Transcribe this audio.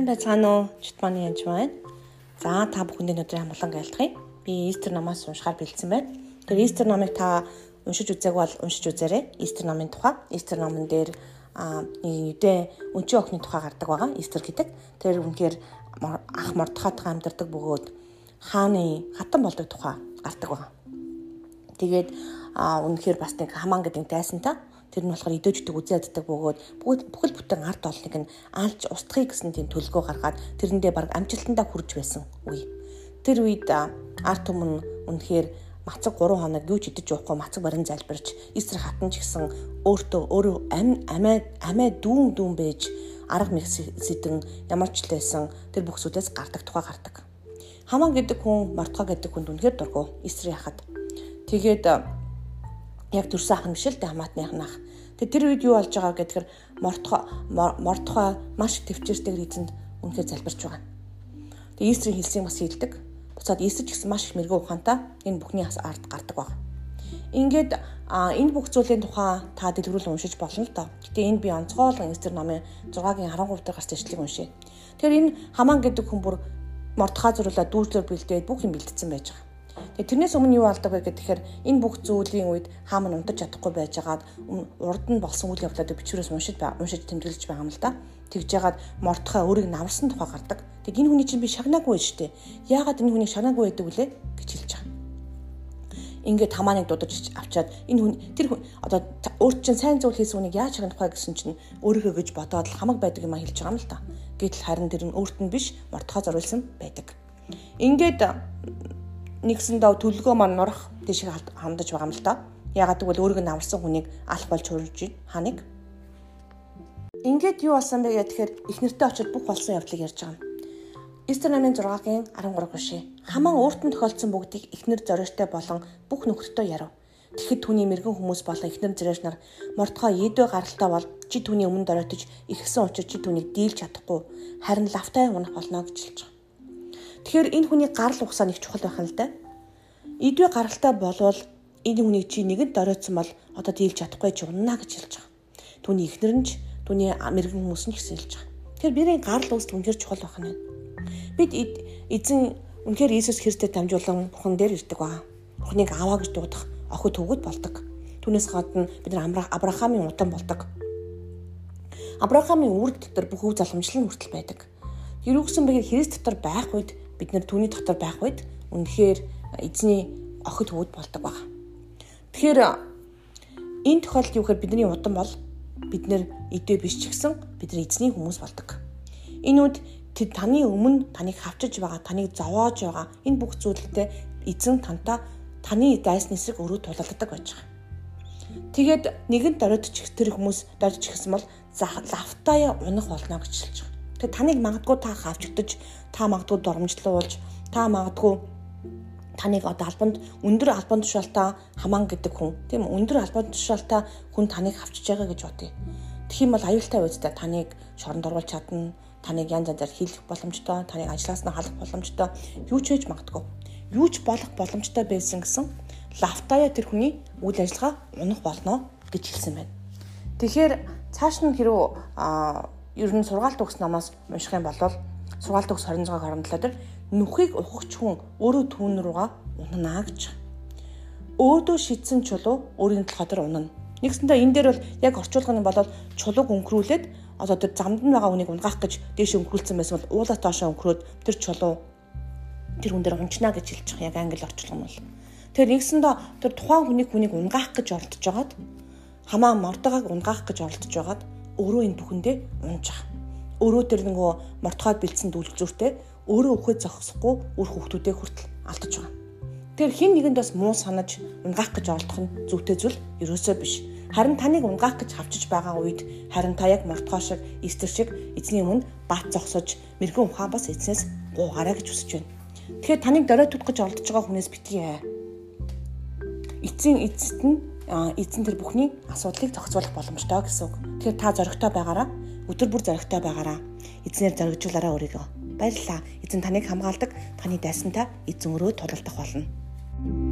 Сайн байцгаана уу? Читманы янж байна. За та бүхэндээ өнөөдрийн амглан айлтгая. Би Истер намаас уншихаар бэлдсэн байна. Тэр Истер намыг та уншиж үзээг бол уншиж үзээрэй. Истер намын тухай. Истер намын дээр а нэгдээ өнчийн охины тухай гардаг байгаа. Истер гэдэг. Тэр үнэхээр ах мордхоттой амьдардаг бөгөөд хааны хатан болдог тухай гардаг байгаа. Тэгээд а үнэхээр бас нэг хамаан гэдэг дайсантай Тэр нь болохоор идөөждөг үзээддэг бөгөөд бүхэл бүтэн ард олныг нь алж устгахыг гэсэн тийм төлгөө гаргаад тэрэндээ баг амжилтандаа хүрж байсан үе. Тэр үед ард түмэн үнэхээр мацаг 3 хоног юу ч идэж уухгүй мацаг барин залбирч эсрэг хатан ч гэсэн өөртөө өөрөө ам амиа амиа дүүн дүүн байж арга мэх сэтэн ямар ч л байсан тэр бүхсүүдээс гардаг тухай гардаг. Хамаа гэдэг хүн мартгаа гэдэг хүнд үнэхээр дургу эсрэг яхад. Тэгээд яг төрсөн ах нь биш л дээ хамаатных нах. Тэгээ тэр үед юу болж байгаа гэхээр мортхо мортхо маш төвчээртэйгээр эзэнд үнэхээр залбирч байгаа. Тэгээ Истрийн хэлсийг бас хийлдэг. Буцаад Истр ч гэсэн маш их мэрэгүү ухаантай энэ бүхний ард гардаг баг. Ингээд энэ бүх зүйлийн тухай та дэлгэрүүл уншиж болно л доо. Гэтэ энэ би онцгойлон Эстер номын 6-гийн 13 дахь гарч ишлэгийг уншия. Тэгэхээр энэ хамаан гэдэг хүн бүр мортхаа зөрүүлээ дүүслэр бэлдээд бүх юм бэлдсэн байж байгаа. Тэгээ тэрнээс өмнө юу болдог вэ гэхээр энэ бүх зүйлийн үед хаам нь унтаж чадахгүй байжгаад урд нь болсон үйл явдлуудыг бичвэрээс уншиж уншиж тэмдэглэж байгаа юм л да. Тэгж яагаад мортхоо өөрийг намарсан тухай гардаг. Тэг энэ хүний чинь би шагнаагүй байж тээ. Яагаад энэ хүнийг шагнаагүй байдаг вүлээ гэж хэлж байгаа. Ингээд хамааныг дудаж авчаад энэ хүн тэр хүн одоо өөрт чинь сайн зүйл хийсэн хүнийг яаж шагнах вэ гэсэн чинь өөрийнхөө гэж бодоод л хамаг байдаг юм а хэлж байгаа юм л та. Гэтэл харин тэр нь өөрт нь биш мортхоо зориулсан байдаг. Ингээд нэгсэндээ төлгөө маань нурах тийшээ хандаж байгаа юм л да. Ягаад гэвэл өөрийг нь аварсан хүнийг алах болж хурж байна. Ханыг. Ингээд юу болсон бэ гэхээр их нэртэй очиод бүх болсон явдлыг ярьж байгаа юм. Эстер намын 6-гийн 13 гүшээ. Хамаан өөртөө тохиолдсон бүгдийг ихнэр зориортой болон бүх нөхөртөө ярив. Тэгэхэд түүний мэрэгэн хүмүүс болон ихнэр зэрэг нар мортгоо идөө гаралтай бол чи түүний өмнө доройтож иргсэн учраас чи түүнийг дийлж чадахгүй харин лавтай унах болно гэж хэлж байгаа. Тэгэхээр энэ хүний гарал ухсаа нэг чухал байх нь л да. Идвэ гаралтай болвол энэ хүнийг чи нэгэд доройтсон бол одоо дийлж чадахгүй ч унана гэж хэлж байгаа. Түүний ихнэр нь ч түүний мэрэгэн хүмүүс нь ч гэсэн хэлж байгаа. Тэгэхээр бидний гарал үүсэл үнэхээр чухал байх нь. Бид эзэн үнэхээр Иесус Христэд дамжуулан Бурхан дээр ирдэг ба. Бурханыг аваа гэж дуудах охид төгөд болдог. Түүнээс гадна бид нар Авраамийн удан болдог. Авраамийн үр дотор бүх өв залхамжлал нь хүртэл байдаг. Хэрвээ гэсэн бэгээр Христ дотор байх үед бид нэр түүний дотор байх үед үнэхээр эзний охид хүүд болдог баг. Тэгэхээр энэ тохиолдолд юу гэхээр бидний удам бол бид нэр эдээ биш ч гэсэн бид нар эзний хүмүүс болдог. Энэ үед тэд таны өмнө таныг хавчиж байгаа, таныг зовоож байгаа энэ бүх зүйлтэй эзэн тантаа таны дайсны эсрэг өрөө тулалддаг байж байгаа. Тэгээд нэгэн дөрөдч тэр хүмүүс дөрж гисэн бол лавтаа унах болно гэж хэлж байгаа. Тэгээ таныг магадгүй та хавчигдаж, та магадгүй доромжлуулж, та магадгүй таныг одоо албанд өндөр албан тушаалтай хамаан гэдэг хүн тийм өндөр албан тушаалтай хүн таныг хавчиж байгаа гэж бодъё. Тэгэх юм бол аюултай байцтай таныг шоронд оруулж чадна, таныг янз янзаар хийх боломжтой, таныг ажлаас нь халах боломжтой, юу ч хийж магадгүй. Юу ч болох боломжтой байсан гэсэн лавтая тэр хүний үйл ажиллагаа унах болно гэж хэлсэн байна. Тэгэхээр цааш нь хэрэг ер нь сургаалт төгс намаас унших юм бол сургаалт төгс 26 27 дээр нүхийг ухагч хүн өөрөө түүн руугаа унана гэж. Өөдөө шидсэн чулуу өөрийн толгой дээр унана. Нэгсэндээ энэ дээр бол яг орчуулгын болоод чулууг өнгөрүүлээд одоо тэр замд нь байгаа хүнийг унгаах гэж дээш өнгөрүүлсэн байсан бол уулаа тоошоо өнгөрөөд тэр чулуу тэр хүн дээр унчна гэж хэлж байгаа яг англи орчуулган бол. Тэгэхээр нэгсэндээ тэр тухайн хүнийг хүнийг унгаах гэж оролдож байгаад хамаа мордогааг унгаах гэж оролдож байгаад өөрөө энэ бүхэндээ унж байгаа. Өөрөө тэр нөгөө мортгоод бэлдсэн дүүлгзүүртэй өөрөө өхөө зогсохгүй үр хүүхдүүдээ хүртэл алдаж байгаа. Тэр хин нэгэнд бас муу санаж унгаах гэж оролдох нь зүйтэй зүйл ерөөсөө биш. Харин таныг унгаах гэж хавчиж байгаа үед харин та яг мортгоо шиг эстер шиг эзний өмнө бат зогсож мэрэгэн ухаан бас эзнээс гуугаарай гэж хүсэж байна. Тэгэхээр таныг дөрөөд гэж оролдож байгаа хүнээс битгий. Эцсийн эцэст нь эзэн тэр бүхний асуудлыг зохицуулах боломжтой гэсэн үг. Тэгэхээр та зоригтой байгаараа өдөр бүр зоригтой байгаараа эзнэр зоригжуулаараа өөрийгөө. Баярлалаа. Эзэн таныг хамгаалдаг. Таны дайсантай эзэн өрөө тулалдах болно.